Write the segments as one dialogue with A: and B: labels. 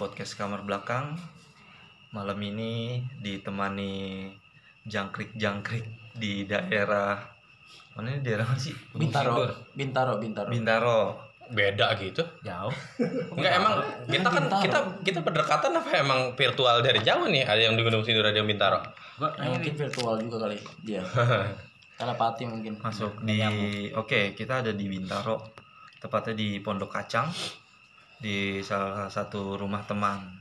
A: podcast kamar belakang. Malam ini ditemani jangkrik-jangkrik di daerah mana ini daerah mana sih?
B: Bintaro, Bintaro, Bintaro.
A: Bintaro.
C: beda gitu
B: Jauh.
C: enggak emang kita kan
B: Bintaro.
C: kita kita berdekatan apa emang virtual dari jauh nih ada yang di Gunung Sindur ada yang Bintaro
B: Gua nah, mungkin virtual juga kali dia. Telepati mungkin.
A: Masuk di Oke, kita ada di Bintaro. Tepatnya di Pondok Kacang di salah satu rumah teman.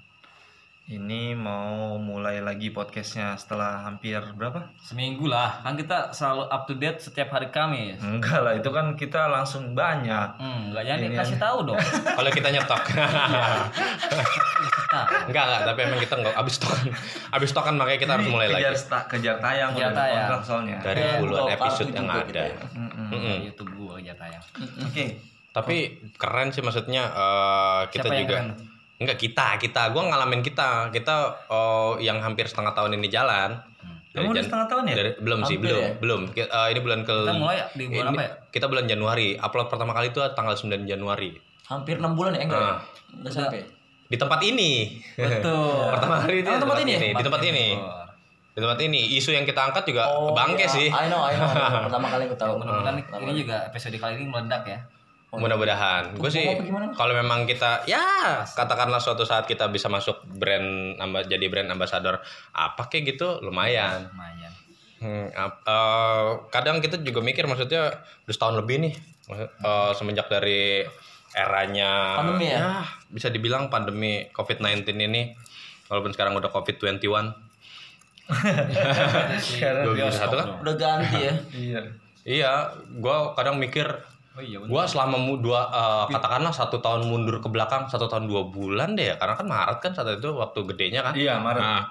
A: Ini mau mulai lagi podcastnya setelah hampir berapa?
D: Seminggu lah, kan kita selalu up to date setiap hari Kamis.
A: Enggak lah, itu kan kita langsung banyak.
D: Hmm, nggak jangan
A: Ini
D: dikasih tahu dong.
C: kalau kita nyetok enggak enggak tapi emang kita enggak habis stokan habis stokan makanya kita harus mulai
A: kejar,
C: lagi
A: kejar tayang
D: Kejar tayang.
A: soalnya.
C: dari puluhan episode yang ada
B: kita ya.
A: Mm-mm.
D: YouTube gua aja tayang.
A: Oke.
C: Tapi keren sih maksudnya eh, kita
D: Siapa yang
C: juga
D: keren?
C: enggak kita kita gua ngalamin kita kita oh, yang hampir setengah tahun ini jalan Dari
A: Kamu udah setengah tahun ya?
C: dari- belum sih
B: Hampir
C: belum
B: ya?
C: belum eh, ini bulan ke
D: Kita mulai di bulan
C: ini-
D: apa ya?
C: kita bulan Januari upload pertama kali itu tanggal 9 Januari
B: Hampir 6 bulan ya enggak? ya?
C: Ah.
B: Udah sampai.
C: di tempat ini
D: Betul.
C: pertama kali itu
B: Oh, tempat ini ya?
C: di tempat ini di tempat ini isu yang kita angkat juga bangke
B: iya.
C: sih
B: I know, I know. Pertama kali aku tahu.
D: Mudah-mudahan
B: Pertama
D: ini juga episode kali ini meledak ya.
C: Mudah-mudahan gue sih kalau memang kita ya katakanlah suatu saat kita bisa masuk brand jadi brand ambassador apa kayak gitu lumayan
D: Lumayan.
C: Hmm, eh, kadang kita juga mikir maksudnya udah setahun lebih nih eh, semenjak dari eranya
B: Pandemi ya?
C: bisa dibilang pandemi COVID-19 ini walaupun sekarang udah COVID-21
A: Sekarang
C: 2021 kan
B: Udah ganti ya.
A: Iya.
C: iya gua kadang mikir
D: Oh iya benar.
C: gua selama mu- dua eh, katakanlah satu tahun mundur ke belakang satu tahun dua bulan deh ya karena kan Maret kan saat itu waktu gedenya kan
A: Iya, Maret.
C: Nah,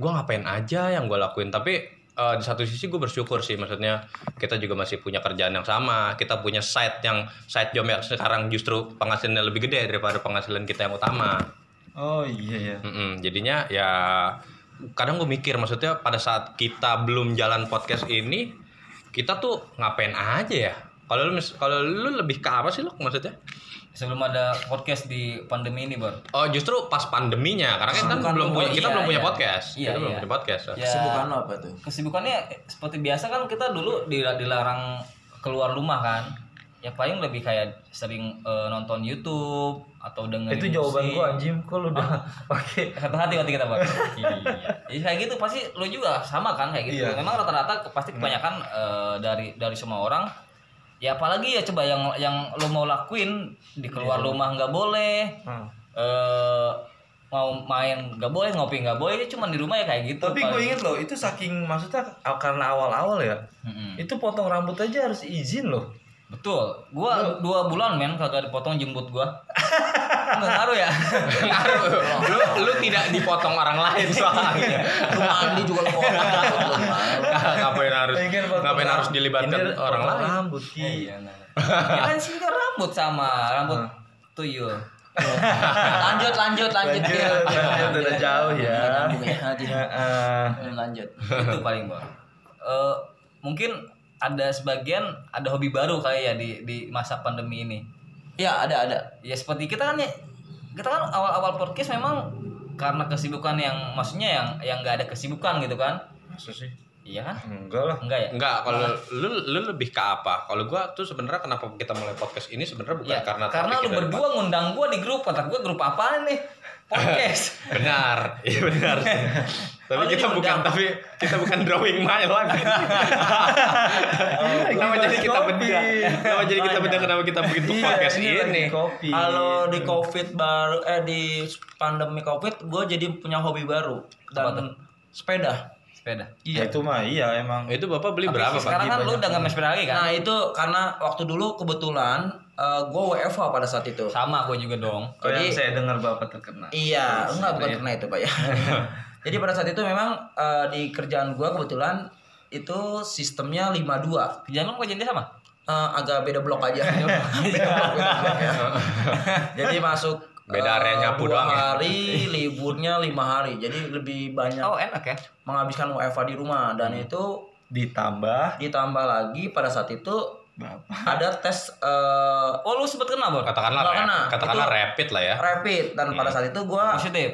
C: gue ngapain aja yang gue lakuin. Tapi eh, di satu sisi gue bersyukur sih, maksudnya kita juga masih punya kerjaan yang sama. Kita punya site yang site job yang sekarang justru penghasilannya lebih gede daripada penghasilan kita yang utama.
A: Oh iya ya.
C: Mm-mm, jadinya ya kadang gue mikir, maksudnya pada saat kita belum jalan podcast ini, kita tuh ngapain aja ya? Kalau lu kalau lu lebih ke apa sih lu maksudnya?
D: Sebelum ada podcast di pandemi ini, Bor.
C: Oh justru pas pandeminya, karena kan, kan belum punya, kita
D: iya,
C: belum punya
D: iya.
C: podcast,
D: Iya,
C: kita belum
D: iya.
C: punya podcast.
D: Ya,
B: Kesibukan lo apa tuh?
D: Kesibukannya seperti biasa kan kita dulu dil- dilarang keluar rumah kan. Ya paling lebih kayak sering eh, nonton YouTube atau dengerin
A: Itu jawaban
D: musik.
A: gua anjing kok lu udah pakai
D: satu hati berarti kita bang iya Jadi kayak gitu pasti lu juga sama kan kayak gitu
A: Iya.
D: memang rata-rata pasti kebanyakan eh, dari dari semua orang ya apalagi ya coba yang yang lu mau lakuin di keluar rumah nggak boleh
A: Hmm.
D: eh mau main nggak boleh ngopi nggak boleh ya cuma di rumah ya kayak gitu
A: Tapi gue inget loh, itu saking maksudnya karena awal-awal ya.
D: Mm-mm.
A: Itu potong rambut aja harus izin loh.
D: Betul gua dua bulan men kagak dipotong jembut gua nggak ngaruh ya
C: ngaruh lu lu tidak dipotong orang lain soalnya
B: Lu mandi juga lo potong.
C: ngapain harus
A: Pengen potong
C: ngapain harus dilibatkan orang lain
A: Rambut ki.
D: Iya, nah. ya kan sih kan rambut sama rambut tuyul
B: Lanjut, lanjut, lanjut.
A: Lanjut, lanjut, udah jauh ya.
B: Ya. Lanjut.
D: itu paling bang Eh, mungkin ada sebagian ada hobi baru kali ya di di masa pandemi ini?
B: Iya, ada, ada.
D: ya seperti kita kan ya kita kan awal-awal podcast memang karena kesibukan yang maksudnya yang yang nggak ada kesibukan gitu kan?
A: Masa sih?
D: iya kan?
A: Enggak lah.
D: enggak ya?
C: Enggak kalau lu lu lebih ke apa? Kalau gua tuh sebenarnya kenapa kita mulai podcast ini sebenarnya bukan
D: ya
C: karena
D: karena lu berdua ngundang gua di grup kata gua grup apa nih podcast.
C: Benar. Iya benar. Tapi
D: Oh,
C: kita bukan
D: undang.
C: tapi kita bukan drawing my lagi kenapa jadi kita beda kenapa jadi kita beda kenapa kita bikin
A: Iya,
C: podcast
A: ini? lagi
C: ini.
B: Kalau di COVID baru eh di pandemi COVID, gue jadi punya hobi baru dan sepeda.
D: Sepeda
A: Iya itu mah iya emang.
C: itu bapak beli
D: Tapi
C: berapa pak
D: sekarang kan lu
A: banyak
D: udah nggak main sepeda lagi kan
B: Nah itu karena waktu dulu kebetulan gue WFH pada saat itu.
D: sama gua juga dong
A: Oh, yang
B: Jadi-
A: saya dengar bapak terkena.
B: Iya, enggak bukan karena itu pak ya. Jadi pada saat itu memang eh, di kerjaan gue kebetulan itu sistemnya 52
D: jangan lu kerjaan dia sama
B: Eh, agak beda blok aja. beda blok, beda blok ya. Jadi masuk
C: Beda area
B: eh,
C: nyapu
B: dua
C: doang ya?
B: hari, liburnya lima hari. Jadi lebih banyak
D: oh enak ya
B: menghabiskan WFH di rumah dan itu
A: Ditambah
B: ditambah lagi pada saat itu
A: Berapa?
B: ada tes eh,
D: Oh lu sempet kena bor?
C: Katakanlah
B: Nggak
C: rap-
B: kena.
C: katakanlah
B: Itu-
C: rapid lah ya.
B: rapid dan pada saat itu gue
D: Positif.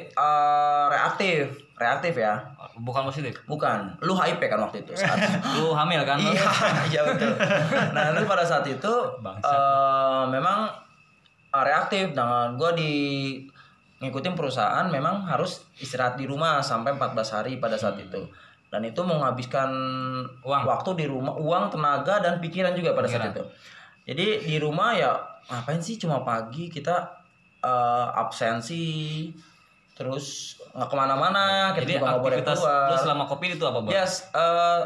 B: reaktif reaktif ya
D: Bukan positif.
B: bukan lu hype kan waktu itu saat
D: Lu hamil kan?
B: iya iya betul nah lu pada saat itu
D: Bangsat.
B: eh, memang reaktif dengan gue di ngikutin perusahaan memang harus istirahat di rumah sampai 14 hari pada saat itu dan itu menghabiskan
D: Uang.
B: waktu di rumah uang tenaga dan pikiran juga pada saat
D: Pikiran.
B: itu jadi di rumah ya ngapain sih cuma pagi kita eh, absensi terus nggak ke mana-mana kita
D: Jadi
B: juga nggak boleh
D: aktivitas
B: keluar
D: selama kopi itu apa bor?
B: Yes, eh,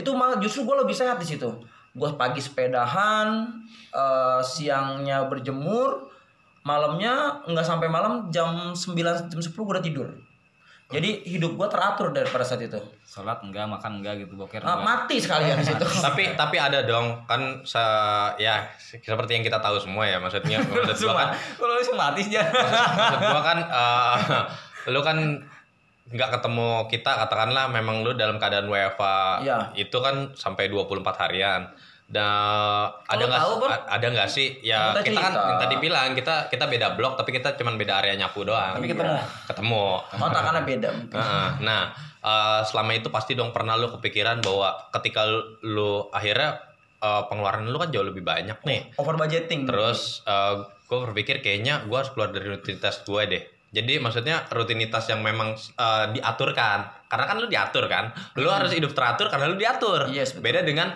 B: itu malah justru gue lebih sehat di situ. Gue pagi sepedahan, eh, siangnya berjemur, malamnya nggak sampai malam jam 9 jam 10 gue udah tidur. Jadi hidup gue teratur dari pada saat itu.
D: Sholat enggak, makan enggak gitu, boker
B: Ah,
D: enggak.
B: mati sekalian di situ.
C: tapi tapi ada dong kan se ya seperti yang kita tahu semua ya maksudnya maksud kan
D: Kalau lu mati sih jangan.
C: maksud gua kan eh, lu kan nggak ketemu kita katakanlah memang lu dalam keadaan WFA
B: Iya.
C: itu kan sampai 24 harian dan ada nggak ada nggak sih ya
B: Kita
C: kita, kan
B: cerita.
C: yang tadi bilang kita kita beda blok tapi kita cuman beda area nyapu doang
D: Tapi ketemu.
C: ketemu
B: Otakannya beda mungkin.
C: Heeh. Nah, eh, selama itu pasti dong pernah lu kepikiran bahwa ketika lu akhirnya eh, pengeluaran lu kan jauh lebih banyak nih.
B: Over budgeting.
C: Terus gue berpikir kayaknya gue harus keluar dari rutinitas gue deh. Jadi maksudnya rutinitas yang memang eh, diaturkan. Karena kan lu diatur kan. Lu harus hidup teratur karena lu diatur.
B: Yes, betul.
C: beda dengan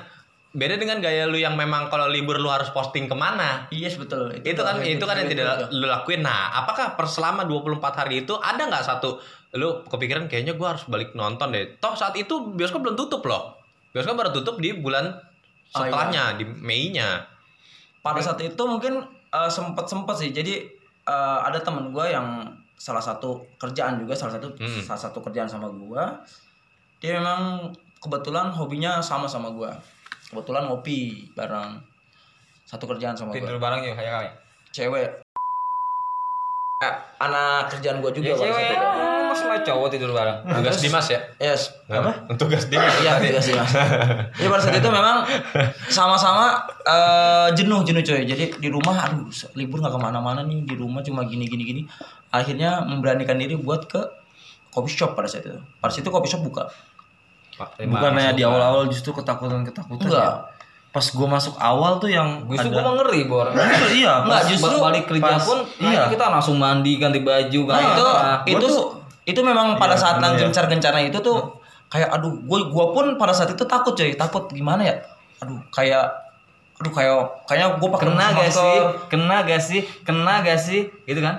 C: beda dengan gaya lu yang memang kalau libur lu harus posting ke mana.
B: Yes betul.
C: Itu kan itu kan yang tidak
B: betul.
C: lu lakuin. Nah, apakah per selama 24 hari itu ada nggak satu lu kepikiran kayaknya gua harus balik nonton deh. Toh saat itu bioskop belum tutup loh. Bioskop baru tutup di bulan
B: Oh,
C: setelahnya di Mei-nya.
B: pada saat itu mungkin sempet sempet sih jadi eh, ada temen gue yang salah satu kerjaan juga salah satu
C: Hmm.
B: salah satu kerjaan sama gue dia memang kebetulan hobinya sama sama gue kebetulan ngopi bareng satu kerjaan sama
D: Tidur bareng yuk kayak kali.
B: cewek Eh, anak kerjaan gue juga
D: Ya cewek ya,
B: itu.
D: mas sama cowok tidur bareng.
C: Tugas Dimas ya?
B: yes
C: Apa? Tugas Dimas.
B: Iya, iya sih mas. Jadi pada saat itu memang sama-sama eh, jenuh jenuh coy. Jadi di rumah, aduh libur nggak ke mana-mana nih di rumah cuma gini gini gini. Akhirnya memberanikan diri buat ke coffee shop pada saat itu. Pada saat itu coffee shop buka.
A: Bukannya di awal-awal justru ketakutan-ketakutan
B: Enggak.
A: ya? Pas gue masuk awal tuh yang
D: Justru
A: ada
D: gue mau ngeri bor.
A: Justru iya,
B: Enggak,
A: pas-
B: justru
D: Ba- balik kerja
A: pas-
D: pun
A: iya.
D: nah, kita langsung mandi ganti baju
B: Nah,
D: kan
B: itu
D: Nah,
B: itu
A: gua tuh-
B: itu memang pada
A: Iya,
B: saat
A: bener
B: yang
A: ya.
B: gencar-gencarnya itu tuh kayak aduh gue gua pun pada saat itu takut coy takut gimana ya aduh kayak aduh kayak kayaknya gue pakai
D: kena gak sih kena gak sih kena gak sih gitu kan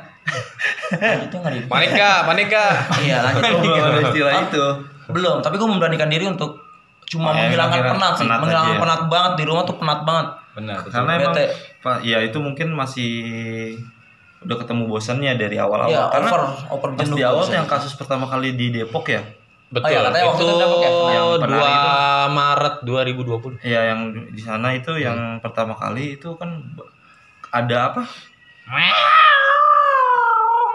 B: Itu nggak di
C: Panik gak? Panik gak?
B: iya lanjut
A: Belum ada istilah
B: Ah,
A: itu.
B: belum tapi gue memberanikan diri untuk cuma
A: Oh, ya,
B: menghilangkan penat sih
A: penat
B: menghilangkan
A: ya.
B: penat banget di rumah tuh penat banget
D: benar betul
A: Karena emang
B: Bete.
A: Pak, ya itu mungkin masih udah ketemu bosannya dari awal-awal.
B: Iya,
A: Karena
B: over- over
A: pas
B: jenuh
A: di awal yang kasus pertama kali di Depok ya.
C: Betul.
B: Oh iya, katanya waktu
C: itu
B: itu Depok ya?
A: Yang
C: 2
A: penari itu.
C: Maret 2020.
A: Ya yang di sana itu yang pertama kali itu kan ada apa?
C: lu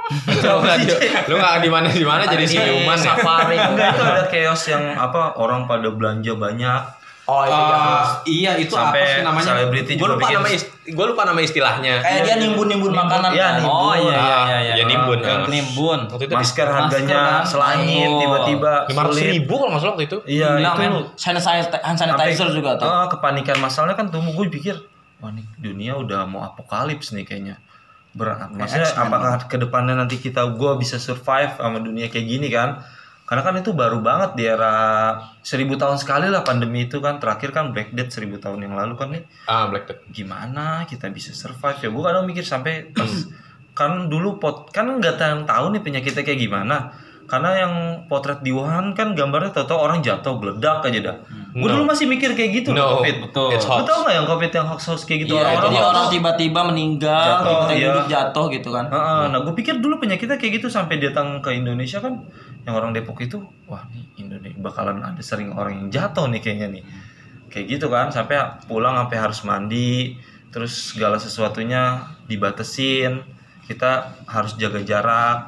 C: nggak di, lu nggak di mana di mana jadi
B: Di
C: siluman ya?
B: safari
A: Enggak itu ada chaos yang apa orang pada belanja banyak.
B: oh iya
C: Ah, iya itu
A: Sampai
C: apa sih namanya?
A: selebriti
C: Gue
A: juga
C: lupa
A: bikin-
C: nama gua lupa nama istilahnya.
B: kayak dia nimbun nimbun makanan
A: Iya,
B: kan
A: nimbun.
D: oh iya iya
C: Ah,
D: iya iya
C: ya nimbun.
D: Ah. nimbun
C: Waktu itu
A: Masker harganya
D: kan?
A: selangit
D: Oh.
A: tiba-tiba
C: lima ratus ribu kalau salah waktu itu.
A: Iya itu
B: hand sanitizer juga tuh
A: Ah, kepanikan masalahnya kan tumbuh gue pikir wah nih dunia udah mau apokalips nih kayaknya berat maksudnya
B: X-Men.
A: apakah ke depannya nanti kita gue bisa survive sama dunia kayak gini kan? Karena kan itu baru banget di era seribu tahun sekali lah pandemi itu kan. Terakhir kan Black Death seribu tahun yang lalu kan nih.
C: Ah, Black Death.
A: gimana kita bisa survive? Ya gue kadang mikir sampai pas kan dulu pot kan nggak tahu nih penyakitnya kayak gimana. Karena yang potret di Wuhan kan gambarnya tau-tau orang jatuh geledak aja dah. Gue
C: No.
A: dulu masih mikir kayak gitu
C: No,
A: loh covid
D: betul.
C: It's
A: Lu
C: hoax.
A: tau gak yang covid yang hoax hoax kayak gitu
B: Iya,
A: orang-orang
B: orang tiba-tiba meninggal,
A: Jatuh,
B: tiba-tiba
A: iya.
B: duduk jatuh gitu kan.
A: Heeh, nah gue pikir dulu penyakitnya kayak gitu sampai datang ke Indonesia kan yang orang Depok itu wah nih Indonesia bakalan ada sering orang yang jatuh nih kayaknya nih kayak gitu kan sampai pulang sampai harus mandi terus segala sesuatunya dibatesin kita harus jaga jarak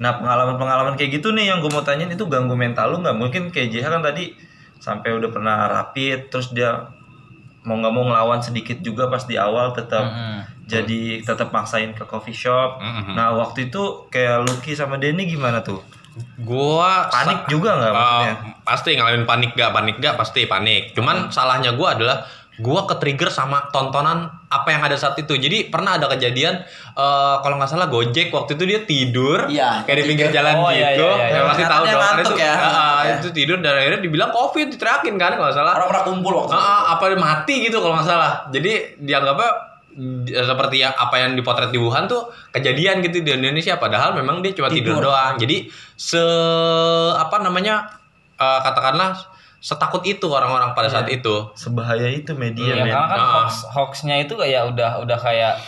A: nah pengalaman-pengalaman kayak gitu nih yang gue mau tanyain itu ganggu mental lu nggak mungkin kayak JH kan tadi sampai udah pernah rapid terus dia mau nggak mau ngelawan sedikit juga pas di awal tetap
D: Mm-mm.
A: jadi tetap maksain ke coffee shop.
C: Mm-mm.
A: Nah waktu itu kayak Lucky sama Denny gimana tuh?
C: Gua
A: Panik juga nggak maksudnya?
C: Eh, pasti ngalamin panik gak panik gak pasti panik cuman salahnya gua adalah gua ke trigger sama tontonan apa yang ada saat itu. Jadi pernah ada kejadian eh, kalau nggak salah gojek waktu itu dia tidur
B: Iya,
C: kayak di pinggir jalan
D: Oh, iya,
C: gitu.
D: iya, iya.
C: ya pasti tahu dong. Itu
B: ya, ngantuk ya.
C: itu tidur dan akhirnya dibilang covid diteriakin kan kalau nggak salah.
B: Orang-orang kumpul waktu
C: Ah,
B: itu.
C: apa mati gitu kalau nggak salah. Jadi dianggapnya seperti ya apa yang dipotret di Wuhan tuh kejadian gitu di Indonesia. Padahal memang dia cuma tidur,
B: Tidur.
C: doang. Jadi se apa namanya eh, katakanlah setakut itu orang-orang pada saat itu
A: Sebahaya itu media
D: Iya,
A: men.
D: karena kan
C: Ah.
D: hoax hoaxnya itu kayak udah udah kayak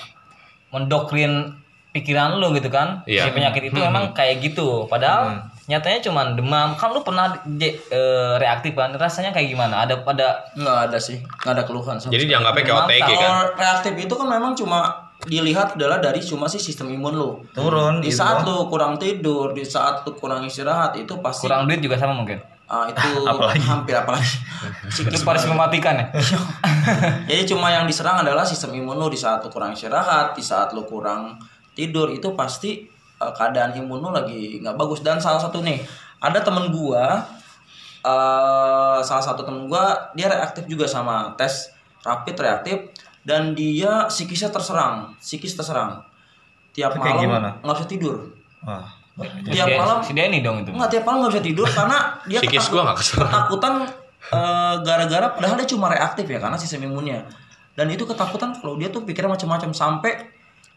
D: mendokrin pikiran lu gitu kan.
C: Iya.
D: Si penyakit itu
C: Hmm.
D: memang kayak gitu. Padahal nyatanya cuma demam. Kan lu pernah je- eh, reaktif kan? Rasanya kayak gimana? Ada pada
B: Nggak ada sih, nggak ada keluhan. sama
C: jadi dianggapnya kayak OTG kan
B: Kalau reaktif itu kan memang cuma dilihat adalah dari cuma si sistem imun lu.
A: Turun
B: Di
A: gitu
B: saat lu kurang tidur, di saat lu kurang istirahat itu pasti
D: kurang duit juga sama mungkin.
B: Ah, itu
A: Apalagi?
B: hampir apalagi.
D: Lu harus mematikan ya.
B: Jadi cuma yang diserang adalah sistem imun lu di saat lu kurang istirahat, di saat lu kurang tidur itu pasti eh, keadaan imun lu lagi nggak bagus dan salah satu nih ada temen gua eh salah satu temen gua dia reaktif juga sama tes rapid reaktif dan dia psikisnya terserang, psikis terserang. Tiap
A: kayak
B: malam nggak bisa tidur.
A: Wah.
B: Tiap
D: Si-
B: malam
D: si Denny dong itu.
B: Enggak tiap malam nggak bisa tidur karena dia
C: Psikis
B: ketakut-
C: gua nggak
B: ketakutan eh, gara-gara padahal dia cuma reaktif ya karena sistem imunnya dan itu ketakutan kalau dia tuh pikirnya macam-macam sampai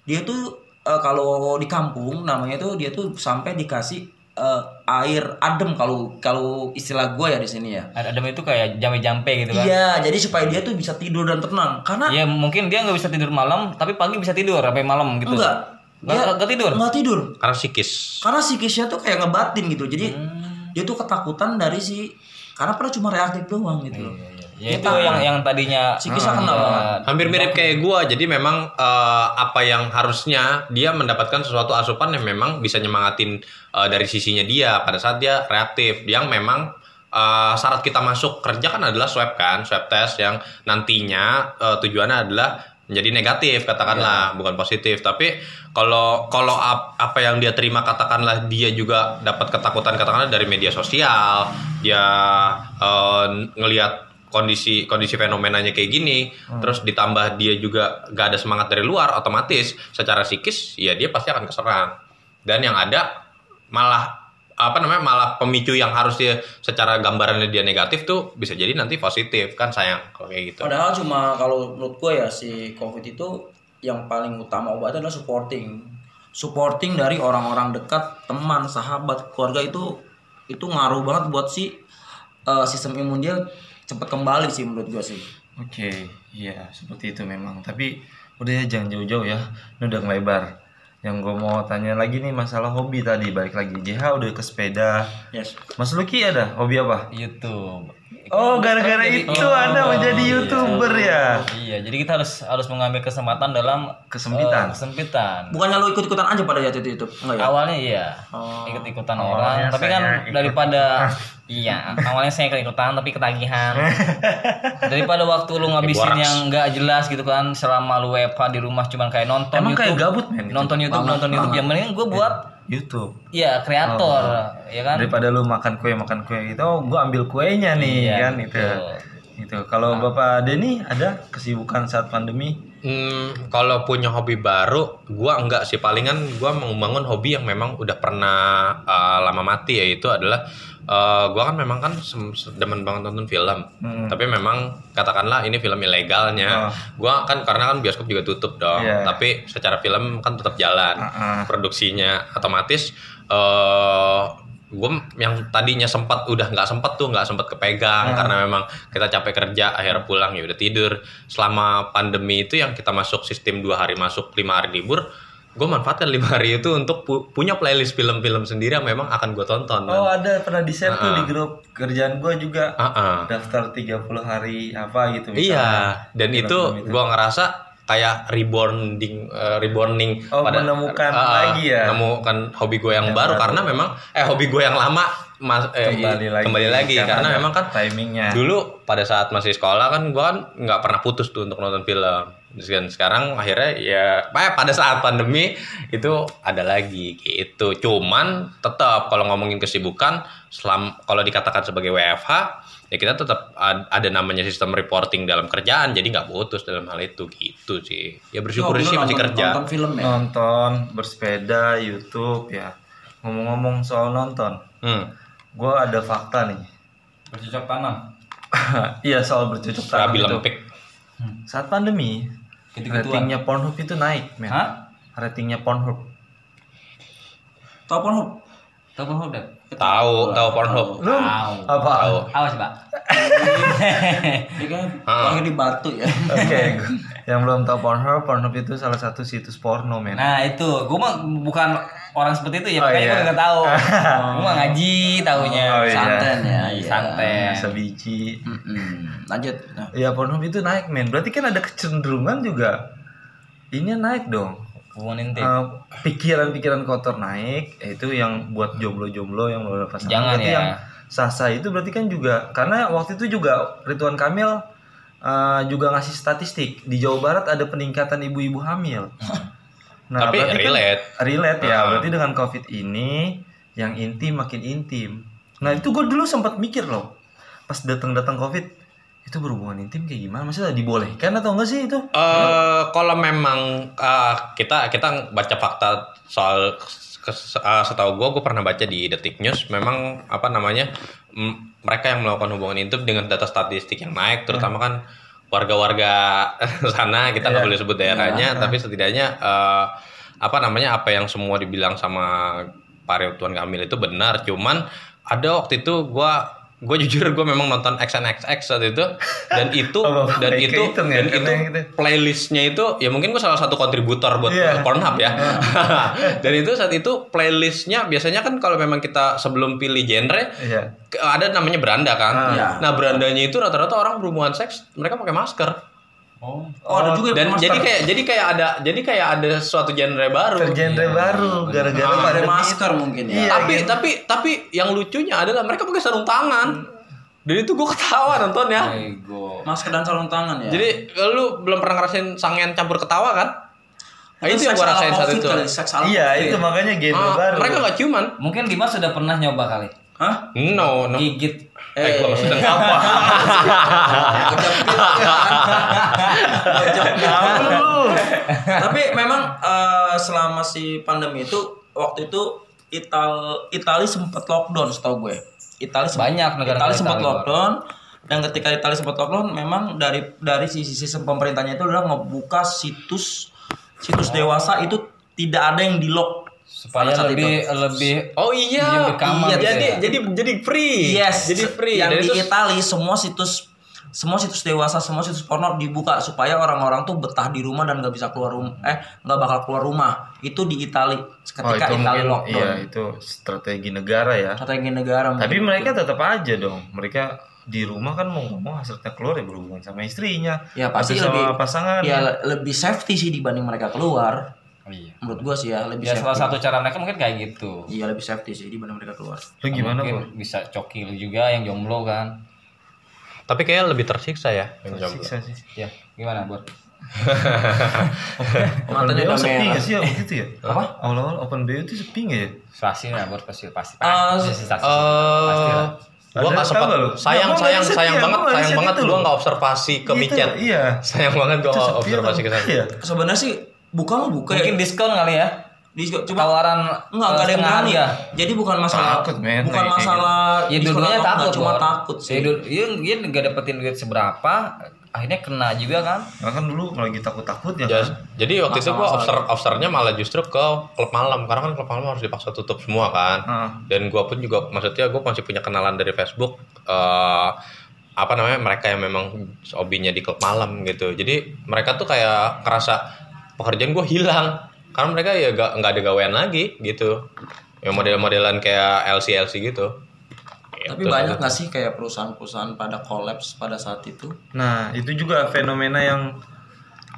B: dia tuh eh, kalau di kampung namanya tuh dia tuh sampai dikasih eh, air adem kalau kalau istilah gue ya di sini ya
D: Ada Adam itu kayak jampe-jampe gitu kan.
B: iya jadi supaya dia tuh bisa tidur dan tenang karena
D: Ya mungkin dia nggak bisa tidur malam, tapi pagi bisa tidur sampai malam gitu.
B: enggak
D: Nggak-
B: dia
D: nggak tidur?
B: nggak tidur.
C: Karena psikis.
B: Karena psikisnya tuh kayak ngebatin gitu. Jadi
D: Hmm.
B: dia tuh ketakutan dari si karena pernah cuma reaktif doang gitu loh.
D: Ya itu yang yang tadinya
B: Psikisnya kena
D: eh,
B: banget.
C: hampir mirip kayak gua. Jadi memang eh, apa yang harusnya dia mendapatkan sesuatu asupan yang memang bisa nyemangatin eh, dari sisinya dia. Pada saat dia reaktif yang memang eh, syarat kita masuk kerja kan adalah swab kan swab test yang nantinya eh, tujuannya adalah menjadi negatif katakanlah bukan positif. Tapi kalau kalau ap- apa yang dia terima katakanlah dia juga dapat ketakutan katakanlah dari media sosial dia eh, ngelihat kondisi kondisi fenomenanya kayak gini terus ditambah dia juga gak ada semangat dari luar otomatis secara psikis ya dia pasti akan keserang. Dan yang ada malah apa namanya malah pemicu yang harusnya secara gambarannya dia negatif tuh bisa jadi nanti positif kan sayang kalau kayak gitu
B: Padahal cuma kalau menurut gue ya si COVID itu yang paling utama obatnya adalah supporting. Supporting dari orang-orang dekat, teman, sahabat, keluarga itu itu ngaruh banget buat si eh, sistem imun dia cepat kembali sih menurut gue sih.
A: Oke, iya seperti itu memang. Tapi udah ya jangan jauh-jauh ya, ini udah ngelebar. Yang gue mau tanya lagi nih masalah hobi tadi, balik lagi. JH udah ke sepeda.
B: Yes.
A: Mas Lucky ada hobi apa?
D: YouTube.
A: Oh, gara-gara
D: Jadi-
A: itu Anda menjadi
D: iya.
A: YouTuber ya?
D: Iya, jadi kita harus harus mengambil kesempatan dalam
A: Kesempitan.
D: eh, kesempitan.
B: Bukannya lu ikut-ikutan aja pada saat itu YouTube? Enggak ya?
D: Awalnya iya,
B: Oh.
D: ikut-ikutan orang, tapi kan
A: ikut.
D: daripada iya, awalnya saya ikut-ikutan tapi ketagihan. daripada waktu lu ngabisin yang nggak jelas gitu kan selama lu WFH di rumah cuman kayak nonton
A: Emang kayak
D: YouTube.
A: gabut men? gitu?
D: nonton YouTube,
B: Banget,
D: nonton YouTube yang mending gue buat
A: YouTube.
D: iya kreator, ya kan?
A: Daripada lu makan kue makan kue gitu, oh gua ambil kuenya nih
D: Iya,
A: kan itu. Itu. Kalau Bapak Denny ada kesibukan saat pandemi?
C: Hmm, kalau punya hobi baru, gua enggak sih. Palingan gua mau membangun hobi yang memang udah pernah uh, lama mati yaitu adalah uh, gua kan memang kan demen banget nonton film.
A: Hmm.
C: Tapi memang katakanlah ini film ilegalnya.
A: Oh.
C: Gua kan karena kan bioskop juga tutup dong.
A: Iya.
C: Tapi secara film kan tetap jalan.
A: Ah, ah.
C: Produksinya otomatis eh gue yang tadinya sempat udah nggak sempet tuh nggak sempet kepegang
A: Ah.
C: karena memang kita capek kerja akhirnya pulang ya udah tidur selama pandemi itu yang kita masuk sistem dua hari masuk lima hari libur gue manfaatkan lima hari itu untuk pu- punya playlist film-film sendiri yang memang akan gue tonton
A: Oh ada. Pernah di share tuh
C: Ah, ah.
A: di grup kerjaan gua juga.
C: Ah, ah.
A: daftar 30 hari apa gitu
C: iya. Dan itu
A: Film-film
C: gue ngerasa kayak reborning eh, reborning
A: Oh, menemukan
C: ah, ah,
A: lagi ya?
C: menemukan hobi gue yang baru karena memang eh hobi gue yang lama mas, eh,
A: kembali lagi.
C: kembali lagi. Karena
A: ada
C: memang kan
A: timingnya.
C: dulu pada saat masih sekolah kan gua kan nggak pernah putus tuh untuk nonton film Kan sekarang akhirnya ya eh, pada saat pandemi itu ada lagi gitu. Cuman tetap kalau ngomongin kesibukan selam kalau dikatakan sebagai WFH ya kita tetap ad- ada namanya sistem reporting dalam kerjaan jadi nggak putus dalam hal itu gitu sih. Ya bersyukur
B: Yo,
C: sih masih
B: nonton-
C: kerja.
B: Nonton film ya.
A: nonton bersepeda YouTube ya. Ngomong-ngomong soal nonton
C: hmm.
A: gue ada fakta nih.
D: Bercocok tanam.
A: iya soal bercocok tanam
C: Rabi
A: itu.
C: lempik.
A: Saat pandemi
D: Gitu-gituan.
A: ratingnya Pornhub itu naik men
D: Hah?
A: ratingnya Pornhub
B: Tau Pornhub?
D: Tahu Pornhub Dad?
C: tahu tahu Pornhub
A: lu
D: Tahu.
A: apa
C: tahu
D: Awas, Pak.
B: Kan lahir di Batu ya.
A: oke yang belum tahu Pornhub Pornhub itu salah satu situs porno men
D: Nah, itu. Gue mah bukan orang seperti itu ya,
A: Oh,
D: makanya
A: iya.
D: gue gak tahu. gue mah ngaji taunya.
A: Oh, iya.
B: Santen ya.
D: Iya, santen.
A: sebiji
B: Mm-mm. Lanjut. Nah,
A: ya Pornhub itu naik men berarti kan ada kecenderungan juga ini naik dong. Eh, pikiran-pikiran kotor naik itu yang buat jomblo-jomblo yang belum ada pasangan
D: Jangan
A: berarti
D: ya.
A: yang sasa itu berarti kan juga karena waktu itu juga Ridwan Kamil eh, juga ngasih statistik di Jawa Barat ada peningkatan ibu-ibu hamil nah
C: Tapi
A: berarti kan-
C: relate.
A: relate ya
C: Ah.
A: berarti dengan covid ini yang intim makin intim nah itu gue dulu sempat mikir loh pas datang-datang covid itu berhubungan intim kayak gimana maksudnya dibolehkan atau enggak sih itu
C: Eh kalau memang eh, kita kita baca fakta soal eh, setahu gue gue pernah baca di Detik News memang apa namanya mereka yang melakukan hubungan intim dengan data statistik yang naik terutama kan warga-warga sana kita nggak
A: Iya.
C: boleh sebut daerahnya tapi setidaknya eh, apa namanya apa yang semua dibilang sama Pak Ridwan Kamil itu benar cuman ada waktu itu gue gue jujur gue memang nonton XNXX saat itu dan itu
A: Oh,
C: dan itu
A: kehitung ya,
C: dan itu playlistnya itu ya mungkin gue salah satu kontributor buat
A: Iya.
C: Pornhub ya dan itu saat itu playlistnya biasanya kan kalau memang kita sebelum pilih genre ke- ada namanya beranda kan
A: Ah.
B: Iya.
C: nah berandanya itu rata-rata orang berhubungan seks mereka pakai masker
D: Oh.
B: Oh, ada juga
C: dan jadi kayak jadi kayak ada jadi kayak ada suatu genre baru
A: tergenre baru gara-gara
B: Pakai
A: pandemi
B: masker mungkin ya.
A: Iya.
C: tapi
A: gitu.
C: tapi tapi yang lucunya adalah mereka pakai sarung tangan dan itu gue ketawa nontonnya
D: Ego.
B: Masker dan sarung tangan ya.
C: jadi lu belum pernah ngerasain sangen campur ketawa kan nah, itu yang gue rasain saat
B: COVID
C: itu
A: iya
B: COVID.
A: itu makanya genre
C: Ah,
A: baru
C: mereka nggak ciuman
D: Mungkin Dimas sudah pernah nyoba kali.
B: Hah?
C: no no
D: Gigit.
C: Eh, gua maksudnya apa?
B: Tapi memang eh, selama si pandemi itu waktu itu Ital Itali sempat lockdown setahu gue. Itali
D: Banyak negara
B: Itali sempat lockdown. Dan ketika Itali sempat lockdown memang dari dari sisi sistem pemerintahnya itu adalah ngebuka situs situs dewasa itu tidak ada yang di lock
D: Supaya
B: Pada saat
D: lebih lebih
C: Oh iya,
D: di kamar
C: iya
D: gitu
C: jadi
D: ya?
C: jadi jadi free.
B: Yes,
C: jadi free.
B: Yang
C: Dan
B: di
C: itu
B: Itali semua situs semua situs dewasa, semua situs porno dibuka supaya orang-orang tuh betah di rumah dan nggak bisa keluar rumah, eh nggak bakal keluar rumah. Itu di Itali
A: oh
B: ketika
A: itu
B: Itali
A: mungkin
B: lockdown.
A: iya itu strategi negara ya
B: Strategi negara.
A: tapi mereka tetap aja dong mereka di rumah kan mau ngomong hasilnya keluar ya berhubungan sama istrinya
B: ya pasti
A: sama
B: lebih
A: pasangan
B: ya le- lebih safety sih dibanding mereka keluar.
D: Iya.
B: Menurut gua sih ya lebih
D: Ya
B: safety.
D: salah satu cara mereka mungkin kayak gitu.
B: Iya lebih safety sih dibanding mereka keluar.
A: lu gimana
D: mungkin
A: Bor?
D: bisa coki lu juga yang jomblo kan.
C: tapi kayaknya lebih tersiksa ya.
A: Tersiksa sih
D: Ya, gimana, Bor?
A: open BO
B: udah
A: sepi nggak sih waktu itu ya
D: Apa?
A: awal-awal open BO itu sepi nggak ya
D: Pasti lah, Bor, pasti pasti.
B: Ah,
D: Pasti, pasti, pasti.
C: Eh,
D: Pasti lah.
C: gua
A: tahu
C: sempat sayang sayang sayang banget sayang banget
A: itu
C: gua nggak observasi ke
A: Gitu,
C: micet
A: iya
C: sayang banget gua
A: Itu
C: observasi ke sana
A: iya
B: Sebenarnya sih buka mah buka ya.
D: Mungkin diskon kali ya.
B: Di, coba
D: Tawaran
B: Enggak, enggak ada yang berani.
D: harga.
B: Jadi bukan masalah
A: Takut, men,
B: bukan masalah
D: Ya
B: diskon
D: dua-duanya
B: atau enggak,
D: takut,
B: cuma
D: Bor.
B: takut sih.
D: Ya, Iya, dia nggak dapetin duit seberapa, akhirnya kena juga kan.
A: Nah, kan dulu lagi takut-takut ya
C: Ya,
A: kan?
C: jadi waktu itu gua obser obsernya malah justru ke klub malam karena kan klub malam harus dipaksa tutup semua kan
A: Heeh.
C: dan gua pun juga maksudnya gua masih punya kenalan dari Facebook eh apa namanya mereka yang memang hobinya di klub malam gitu jadi mereka tuh kayak kerasa pekerjaan gua hilang karena mereka ya gak nggak ada gawean lagi gitu yang model-modelan kayak LC LC gitu
B: Tapi
C: Gitu.
B: banyak nggak sih kayak perusahaan-perusahaan pada kolaps pada saat itu?
A: Nah, itu juga fenomena yang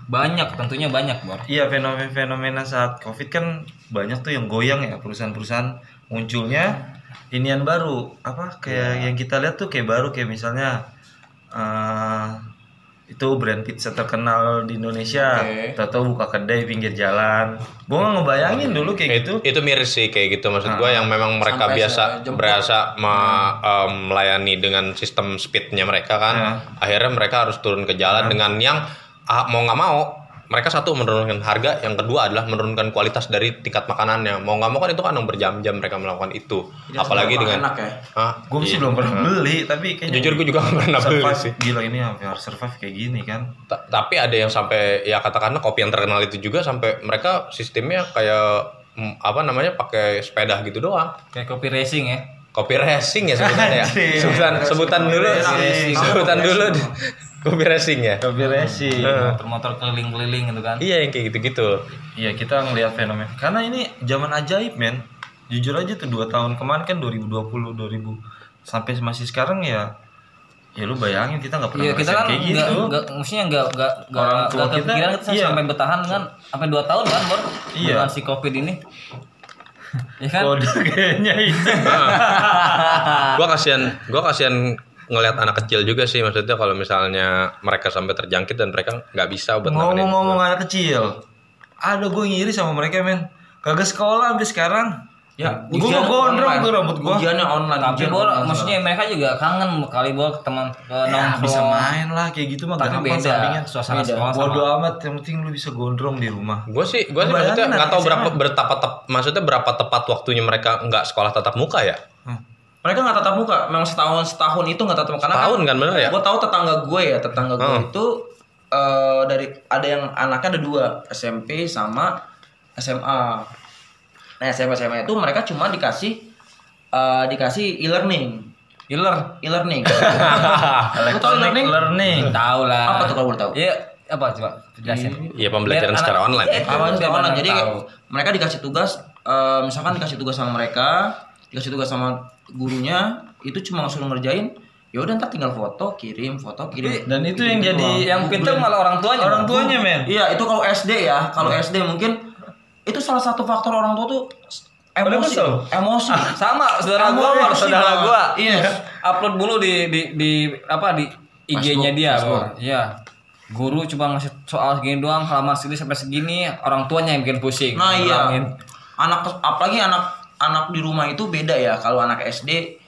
D: Banyak, tentunya banyak, Bor.
A: Iya fenomena-fenomena saat covid kan banyak tuh yang goyang ya perusahaan-perusahaan munculnya inian baru apa kayak yang kita lihat tuh kayak baru kayak misalnya eh itu brand pizza terkenal di Indonesia.
B: Oke.
A: tahu buka kedai pinggir jalan. Gua nggak ngebayangin dulu kayak gitu.
C: itu miris sih kayak gitu maksud gua yang memang mereka
B: Sampai
C: biasa berasa me- em, melayani dengan sistem speednya mereka kan.
A: Ya.
C: akhirnya mereka harus turun ke jalan dengan yang ah, mau nggak mau mereka satu menurunkan harga yang kedua adalah menurunkan kualitas dari tingkat makanannya. Mau nggak mau kan itu kan yang berjam-jam mereka melakukan itu.
B: Jadi
C: apalagi dengan
B: enak ya.
C: Hah?
A: gue sih
C: Iya.
A: belum pernah beli tapi kayaknya
C: jujur gue juga nggak pernah beli sih.
A: gila ini hampir harus survive kayak gini kan.
C: Ta- tapi ada yang sampai ya katakanlah kopi yang terkenal itu juga sampai mereka sistemnya kayak mm, apa namanya pakai sepeda gitu doang.
D: Kayak kopi racing ya.
C: kopi racing ya sebutannya ya. Sebutan sebutan dulu. Sebutan dulu kopi racing ya
A: kopi racing
D: Motor-motor keliling-keliling gitu kan.
C: iya yang kayak gitu-gitu
A: Iya kita ngelihat fenomena karena ini zaman ajaib men jujur aja tuh dua tahun kemarin kan 2020 2000 sampai masih sekarang ya ya lu bayangin kita nggak pernah
D: Iya kita
A: ngerasain
D: kan
A: kayak
D: nggak
A: gitu
D: nggak maksudnya nggak nggak nggak kepikiran kita
A: iya.
D: sampai bertahan kan sampai dua tahun kan bor
A: Iya.
D: si covid ini. ya kan?
A: kode kayaknya itu
C: gua kasihan gua kasihan ngelihat anak kecil juga sih maksudnya kalau misalnya mereka sampai terjangkit dan mereka nggak bisa buat nanganin
A: ngomong-ngomong anak kecil? Ada gue ngiri sama mereka men. Kagak sekolah sampai sekarang.
B: Ya,
A: gue
B: ujian
A: gondrong tuh rambut gue
B: Ujiannya online.
D: Tapi
B: online.
D: maksudnya mereka juga kangen kali bor teman eh,
A: ya, bisa
D: nongkrong.
A: main lah kayak gitu mah
D: Tapi beda.
A: sampingan.
D: Suasana
B: Beda.
D: sekolah sama
A: bodo amat yang penting lu bisa gondrong di rumah.
C: Gue sih gue sih maksudnya nggak tahu
A: SMA.
C: berapa berapa tep- maksudnya berapa tepat waktunya mereka nggak sekolah tatap muka ya
B: Mereka nggak tatap muka, memang setahun setahun itu nggak tatap muka. Karena
C: Setahun kan bener ya?
B: Gue tahu tetangga gue ya, tetangga gue
C: Hmm.
B: itu eh, dari ada yang anaknya ada dua, SMP sama SMA. Nah SMP SMA itu mereka cuma dikasih eh, dikasih e-learning,
D: Iler.
B: e-learning. Lu e-learning?
A: learning
D: Tahu lah.
B: Apa tuh kalau boleh tahu?
D: Iya, apa coba jelasin.
C: Iya pembelajaran
D: Biar
C: secara
D: anak-
C: online ya.
B: Apa
D: biar
B: sekolah online? Jadi
D: tahu.
B: mereka dikasih tugas, eh, misalkan dikasih tugas sama mereka, dikasih tugas sama gurunya, itu cuma suruh ngerjain. Ya udah ntar tinggal foto, kirim, foto, kirim.
A: dan itu yang jadi
D: yang pintar malah orang tuanya.
A: orang tuanya men
B: Iya, itu kalau SD ya. Kalau SD mungkin itu salah satu faktor orang tua tuh emosi.
A: kesel.
B: Emosi.
D: sama saudara gua
B: Emosi,
D: Bor. saudara
B: Bang.
D: gua
B: Iya.
D: upload dulu di di di apa di IG-nya dia. Iya guru cuma ngasih soal segini doang halaman segini sampai segini orang tuanya yang bikin pusing
B: Nah, iya. Anak apalagi anak anak di rumah itu beda ya. Kalau anak SD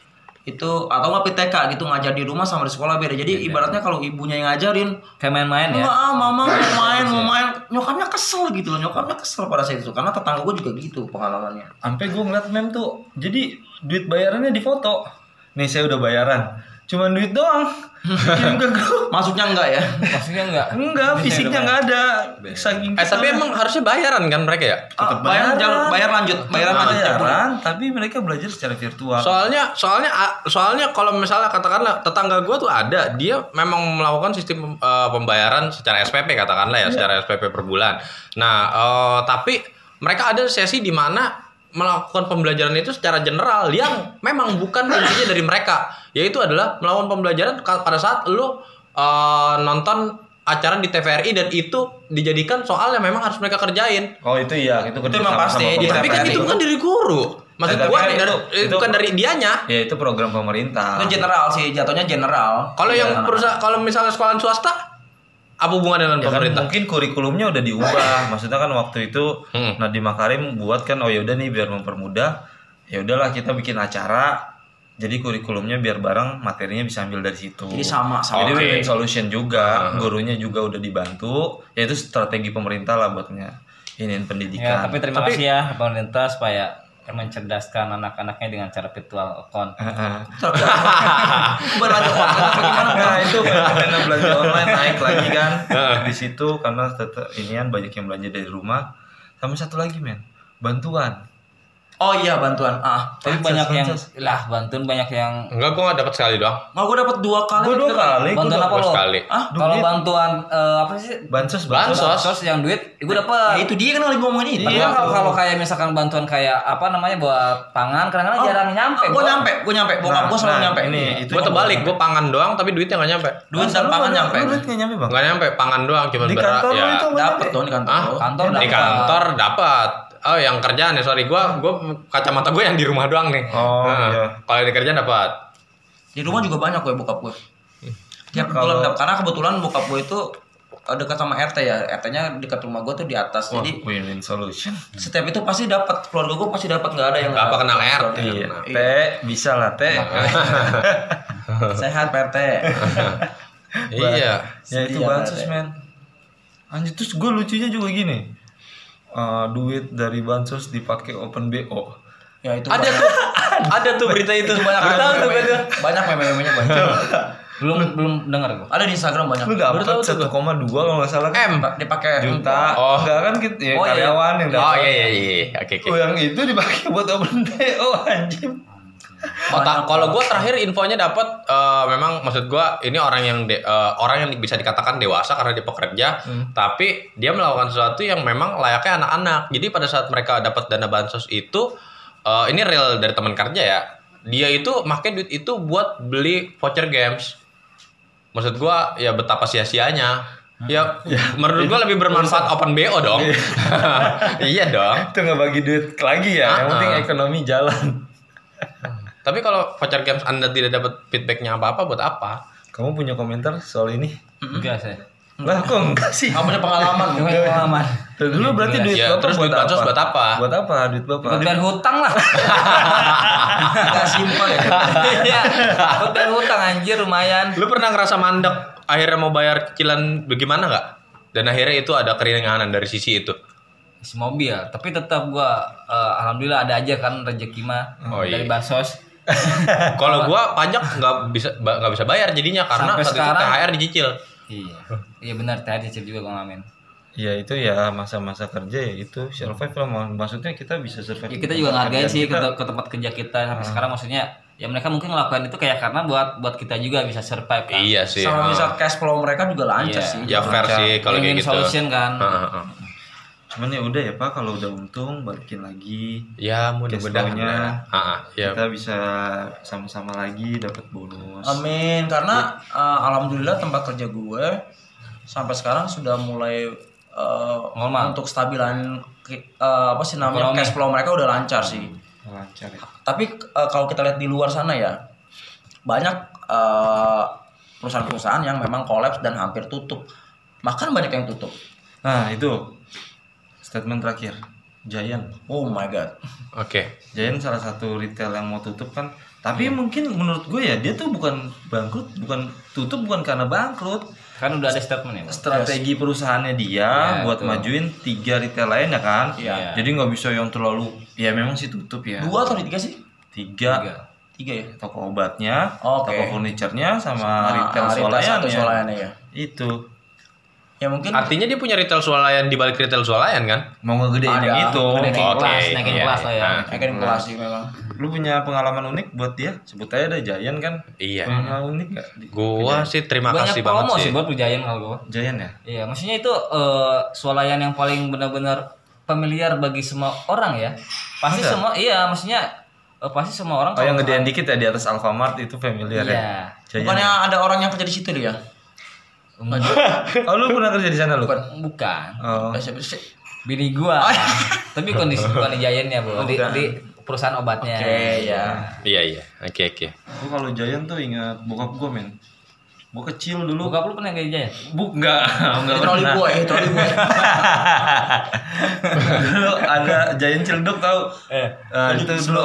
B: itu atau nggak PTK gitu ngajar di rumah sama di sekolah beda. Jadi ibaratnya kalau ibunya yang ngajarin,
D: kayak main-main ya?
B: Ah mama mau main mau main. Nyokapnya kesel gitu loh nyokapnya kesel pada saat itu. Karena tetangga gue juga gitu pengalamannya.
A: Sampai gue ngeliat mem tuh jadi duit bayarannya di foto. Nih saya udah bayaran cuman duit doang. Kirim ke grup.
B: Masuknya enggak ya?
D: Maksudnya enggak?
A: Enggak fisiknya nggak ada. Saking
C: Eh tapi emang harusnya bayaran kan mereka ya?
B: Ah, bayar jangan- bayar lanjut. Bayar lanjut. Tiap bulan.
A: bayaran tapi mereka belajar secara virtual.
C: Soalnya soalnya soalnya kalau misalnya katakanlah tetangga gue tuh ada dia memang melakukan sistem eh, pembayaran secara SPP katakanlah ya secara SPP per bulan. Nah eh, tapi mereka ada sesi di mana melakukan pembelajaran itu secara general yang memang bukan intinya dari mereka yaitu adalah melakukan pembelajaran pada saat lu eh, nonton acara di TVRI dan itu dijadikan soal yang memang harus mereka kerjain.
A: oh itu iya itu,
B: Itu emang pasti, di
C: Tapi kan itu bukan dari guru. Maksud
A: Ya,
C: gua
A: kan
C: dari-
A: itu-
C: eh,
A: itu-
C: bukan dari dianya.
A: ya itu program pemerintah
B: itu general sih jatuhnya general
C: Kalau yang
B: Iya.
C: perusahaan kalau misalnya sekolah swasta apa hubungannya dengan
A: Ya kan
C: pemerintah?
A: mungkin kurikulumnya udah diubah. Maksudnya kan waktu itu
C: Hmm.
A: Nadiem Makarim buat kan oh ya udah nih biar mempermudah. Ya udahlah kita bikin acara. Jadi kurikulumnya biar bareng materinya bisa ambil dari situ.
B: jadi sama sama
A: Jadi
C: Oke.
A: win-win solution juga, gurunya juga udah dibantu. Ya itu strategi pemerintah lah buatnya ini
D: ya
A: pendidikan.
D: tapi terima kasih ya pemerintah supaya mencerdaskan anak-anaknya dengan cara virtual account.
B: Atau gimana
A: Nah itu. Fenomena belanja online naik lagi kan. Di situ karena tetap inian banyak yang belanja dari rumah. Sama satu lagi men, bantuan.
B: Oh iya bantuan. Ah.
D: Tapi banyak yang lah bantuan banyak yang
C: Enggak, gue gak dapat sekali doang.
B: Nggak, gue dapat dua kali.
A: Gue dua kali. Gue
D: bantuan apa lo?
C: sekali.
B: Ah,
D: Kalau bantuan eh, apa sih?
A: Bansos,
C: Bansos.
D: Bansos yang duit, gue
B: Ya
D: dapat.
B: itu dia kan lagi ngomongin.
D: Tapi kan kalau kalau kayak misalkan bantuan kayak apa namanya buat pangan kadang-kadang jarang nyampe.
B: Gue
D: Bro.
B: nyampe, gue nyampe. Bokap gue selalu
A: nah,
B: nyampe.
A: Ini itu
C: Gue terbalik, gue pangan doang tapi duitnya gak nyampe.
B: Duit dan pangan nyampe.
A: Duit nggak nyampe bang?
C: Gak nyampe, pangan doang cuma
A: Di
C: berat ya.
A: itu nggak
B: Dapat
A: nyampe?
B: dong di kantor.
C: Ah,
B: lo.
D: Kantor
C: di
D: dapat.
C: kantor dapat. Oh, yang kerjaan ya, sorry. Gua gua kacamata gue yang di rumah doang nih.
A: Oh,
C: Nah,
A: iya.
C: Kalau di kerjaan dapat.
B: Di rumah juga banyak gue bokap gue. Tiap
A: Kalau-
B: bulan karena kebetulan bokap gue itu eh, dekat sama RT ya. RT-nya dekat rumah gue tuh di atas.
A: Wah,
B: Jadi
A: win-win solution.
B: setiap itu pasti dapat keluarga gue pasti dapat nggak ada yang
C: Nggak apa kenal. RT.
A: Iya,
C: Iya.
A: teh bisa lah teh.
B: Sehat PRT.
C: iya.
A: ya itu bansos
B: banget,
A: men. Anjir terus gue lucunya juga gini. Eh, duit dari bansos dipakai open BO.
B: Ya itu
C: Ada
B: banyak.
C: tuh. ada tuh berita itu.
B: banyak
C: tahu tuh gua
B: banyak meme-memenya banyak.
D: Belum belum dengar gue.
B: Ada di Instagram banyak.
A: Lu dapat 1,2 kalau nggak salah kan?
C: M.
B: Dipakai
A: juta.
C: Oh.
A: Enggak kan kita ya,
B: Oh, iya.
A: karyawan yang
C: Oh
A: dapat.
C: iya iya iya. Oke oke.
A: Oh, yang itu dipakai buat open BO anjing.
C: Oh, kalau gue terakhir infonya dapat eh, memang maksud gue ini orang yang de- eh, orang yang bisa dikatakan dewasa karena dia pekerja, tapi dia melakukan sesuatu yang memang layaknya anak-anak. Jadi pada saat mereka dapat dana bansos itu, eh, ini real dari teman kerja ya, dia itu pakai duit itu buat beli voucher games. Maksud gue ya betapa sia-sianya. Ya, menurut gue lebih bermanfaat open BO dong. iya dong.
A: Itu nggak bagi duit lagi ya. Yang
C: Ah,
A: penting
C: ah.
A: ekonomi jalan.
C: Tapi kalau voucher games Anda tidak dapat feedbacknya apa-apa buat apa?
A: Kamu punya komentar soal ini?
D: Enggak saya.
A: Lah kok enggak sih?
B: Nggak punya pengalaman.
D: Gak punya pengalaman.
A: Tuh, Dulu berarti duit
C: Ya,
A: bapak
C: terus
A: buat
C: duit bansos
A: apa?
C: buat apa?
A: Buat apa duit bapak?
D: Buat bayar hutang lah.
B: Gak simpel ya.
D: Iya. Buat bayar hutang anjir lumayan.
C: Lu pernah ngerasa mandek akhirnya mau bayar cicilan bagaimana nggak? Dan akhirnya itu ada keringanan dari sisi itu.
D: Isi mobil, tapi tetap gua eh, alhamdulillah ada aja kan rezeki mah
C: Oh, iya.
D: dari bansos.
C: Kalau gua pajak nggak bisa nggak bisa bayar jadinya karena
D: Sampai
C: saat itu
D: sekarang-
C: THR dicicil.
D: Iya. Iya benar tadi cicil juga gua ngalamin.
A: Ya itu ya masa-masa kerja ya itu survive lah Mak- maksudnya kita bisa survive.
D: Ya kita juga ngargain sih
A: kita.
D: ke, ke tempat kerja kita sampai sekarang maksudnya ya mereka mungkin ngelakuin itu kayak karena buat buat kita juga bisa survive kan.
C: Iya sih.
B: Sama
C: ah.
B: bisa cash flow mereka juga lancar
D: Iya.
B: sih.
C: Ya fair sih kalau kayak gitu.
D: solution kan.
C: Ah.
A: Cuman ya udah ya Pak kalau udah untung balikin lagi.
C: Ya mudah-mudahan. Ah, ah, ya.
A: Kita bisa sama-sama lagi dapat bonus.
B: Amin. Karena eh, alhamdulillah tempat kerja gue sampai sekarang sudah mulai
D: Normal.
B: untuk stabilan eh, apa sih namanya
D: Ekonomi.
B: cash flow mereka udah lancar sih.
A: Lancar ya.
B: Tapi eh, kalau kita lihat di luar sana ya banyak perusahaan-perusahaan yang memang kolaps dan hampir tutup. Bahkan banyak yang tutup.
A: Nah itu statement terakhir. Giant.
B: Oh my god.
C: Oke.
A: Giant salah satu retail yang mau tutup kan. Tapi mungkin menurut gue ya dia tuh bukan bangkrut, bukan tutup bukan karena bangkrut.
D: Kan udah ada statement ya.
A: Strategi perusahaannya dia
D: Iya,
A: buat
D: betul.
A: majuin tiga retail lain ya kan.
B: Iya.
A: Jadi nggak bisa yang terlalu ya memang sih tutup ya.
B: Dua atau tiga sih?
A: Tiga.
D: Tiga.
B: Tiga ya.
A: Toko obatnya,
B: Oke.
A: toko furniturnya sama,
B: Nah,
A: retail
B: retail satu ya.
A: Itu
B: Ya mungkin
C: Artinya dia punya retail swalayan di balik retail swalayan kan?
A: mau ngegedein
B: Ada.
A: yang itu.
D: Naikin
C: Oke,
D: kelas, naikin
C: iya,
D: kelas lah ya.
C: iya.
B: Akan kelas sih memang.
A: Lu punya pengalaman unik buat dia? Sebut aja ada Giant kan.
C: Iya.
A: Pengalaman unik gak?
C: Gua sih terima
D: Banyak
C: kasih banget
D: promo
C: sih.
D: sih buat Pujayan kalau gua.
A: Giant ya?
D: Iya, maksudnya itu eh, swalayan yang paling benar-benar familiar bagi semua orang ya. Pasti
A: Masa?
D: semua iya, maksudnya eh, pasti semua orang
A: Oh yang gedean dikit ya di atas Alfamart itu familiar
D: Iya.
A: ya? Giant.
B: Bukannya ada orang yang kerja di situ dia?
A: Oh lu pernah kerja di sana lu?
B: Bukan.
D: bukan.
A: Oh.
D: Bini gua. Tapi kondisi bukan di Giant-nya, Bu. Di,
B: bukan.
D: di perusahaan obatnya.
B: Oke ya.
C: Iya iya. Oke oke.
A: Gue kalau Giant tuh ingat bokap gue men. Gue kecil dulu.
D: Bokap lu pernah kerja Giant?
A: Buk enggak, enggak
B: troli
A: pernah.
B: boy, troli boy.
A: dulu ada Giant Ciledug tau?
D: Eh.
A: Eh, itu dulu?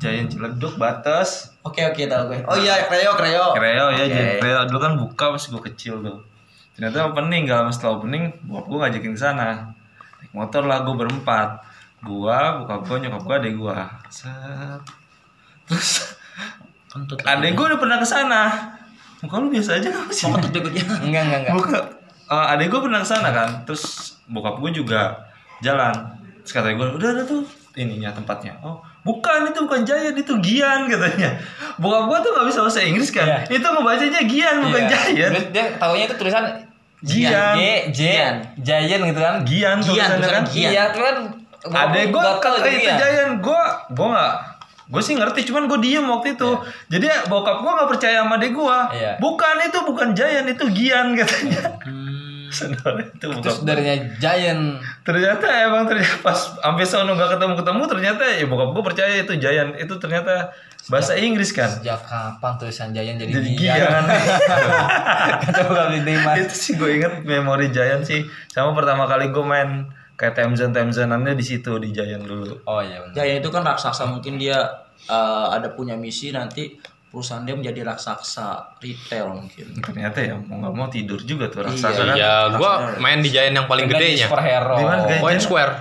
A: Giant Ciledug batas.
B: Oke oke tahu gue. Oh iya kreo kreo.
A: Kreo ya,
B: Oke.
A: Giant Kreo dulu kan buka pas gue kecil tuh. Ternyata opening, gak lama setelah opening, bokap gue ngajakin ke sana. Naik motor lah gue berempat. Gua, bokap gue, nyokap gue, adek gue. Set. Terus
B: Kentut.
A: adek gue udah pernah ke sana. Muka lu biasa aja gak sih?
B: Mau kentut berikutnya.
D: Enggak, enggak, enggak.
A: Buka, eh, adek gue pernah ke sana kan. Terus bokap gue juga jalan. Terus katanya gue, udah udah tuh ininya tempatnya. Oh, bukan itu bukan Giant itu Gian katanya. Bokap gua tuh nggak bisa bahasa Inggris kan.
D: Iya.
A: Itu ngebacanya Gian bukan
D: Iya.
A: Giant.
D: Dia taunya itu tulisan
A: Gian.
D: J J
B: Gian.
D: Giant gitu kan.
A: Gian
B: Gian,
A: kan.
B: Gian.
D: Iya, tuh kan
A: Adek gue kata itu
D: Gian.
A: Giant, gue gue nggak gue sih ngerti cuman gue diem waktu itu jadi bokap gue nggak percaya sama adek gue
D: Iya.
A: bukan itu bukan Giant itu Gian katanya
B: Hmm.
A: Itu
D: Itu
A: bokap
D: saudaranya Giant.
A: ternyata emang ternyata pas sampai sono nggak ketemu ketemu ternyata ya bokap gue percaya itu Giant itu ternyata bahasa Inggris kan
D: Sejak kapan tulisan Giant jadi,
A: jadi
D: Gian?
A: Gian
D: Kata bukan Dimas.
A: itu sih gue inget memori Giant sih sama pertama kali gue main kayak Temzen Temzenannya di situ di Giant dulu
D: Oh iya benar.
B: Giant itu kan raksasa mungkin dia eh, ada punya misi nanti perusahaan dia menjadi raksasa retail mungkin.
A: ternyata ya mau nggak mau tidur juga tuh
B: Iya,
A: raksasa kan
C: Ya, gua main di Giant yang paling
D: Dia
C: gedenya.
D: Superhero.
A: Di mana, guys?
C: Point Square.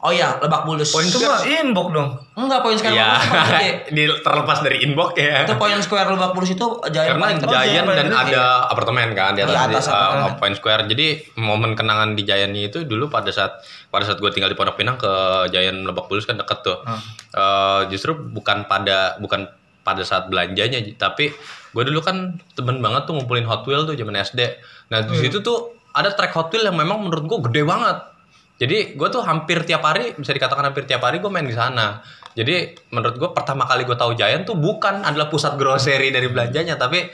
B: Oh iya, Lebak Bulus.
A: itu mah inbox dong
B: Enggak poin square
C: Ya,
B: gede.
C: di terlepas dari inbox ya.
B: Itu poin square Lebak Bulus itu Giant
C: Karena
B: paling.
C: Giant dan ada apartemen kan di atas,
B: Iya, atas
C: uh. Point Square. Jadi momen kenangan di Giant itu dulu pada saat pada saat gue tinggal di Pondok Pinang ke Giant Lebak Bulus kan deket tuh. Uh, justru bukan pada bukan pada saat belanjanya, tapi gue dulu kan temen banget tuh ngumpulin Hot Wheel tuh zaman SD. Nah di situ tuh ada track Hot Wheel yang memang menurut gue gede banget. Jadi gue tuh hampir tiap hari bisa dikatakan hampir tiap hari gue main di sana. Jadi menurut gue pertama kali gue tahu Giant tuh bukan adalah pusat grocery dari belanjanya, tapi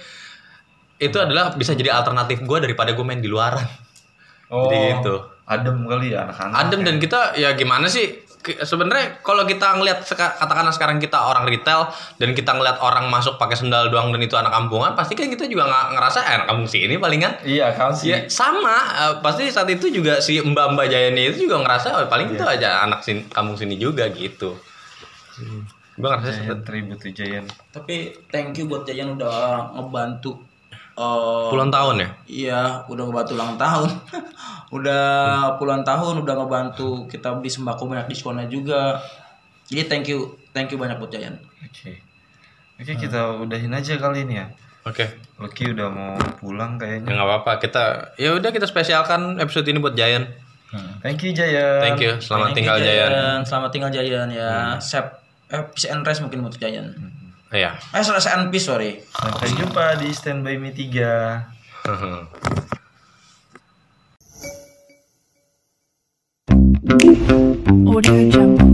C: itu adalah bisa jadi alternatif gue daripada gue main di luaran.
A: oh
C: Jadi gitu.
A: adem kali ya anak-anak
C: Adem dan kita ya gimana sih? Sebenarnya kalau kita ngelihat katakanlah sekarang kita orang retail dan kita ngelihat orang masuk pakai sendal doang dan itu anak kampungan, pasti kan kita juga nggak ngerasa eh, anak kampung sini palingan.
A: iya kau sih
C: Ya sama, eh, pasti saat itu juga si mbak-mbak Jayani itu juga ngerasa oh, paling itu aja anak sin kampung sini juga gitu. Gue ngerasa seperti
A: tribute Giant
B: Tapi thank you buat Giant udah ngebantu eh,
C: puluhan tahun ya.
B: Iya, udah ngebantu ulang tahun. udah puluhan tahun udah ngebantu kita beli sembako banyak diskonnya juga. Jadi thank you, thank you banyak buat Giant.
A: oke oke kita udahin aja kali ini ya
C: Oke.
A: Lucky udah mau pulang
C: Ya
A: kayaknya
C: nggak apa-apa. Kita ya udah kita spesialkan episode ini buat Giant.
A: thank you Giant
C: Thank you. Selamat
B: Thank you,
C: tinggal Giant.
B: Selamat tinggal Giant ya. Sep, eh, peace and rest mungkin buat Giant.
C: Iya.
B: Eh selesai Unpeace sorry.
A: Sampai jumpa di Standby Me 3.
E: Audio Jungle.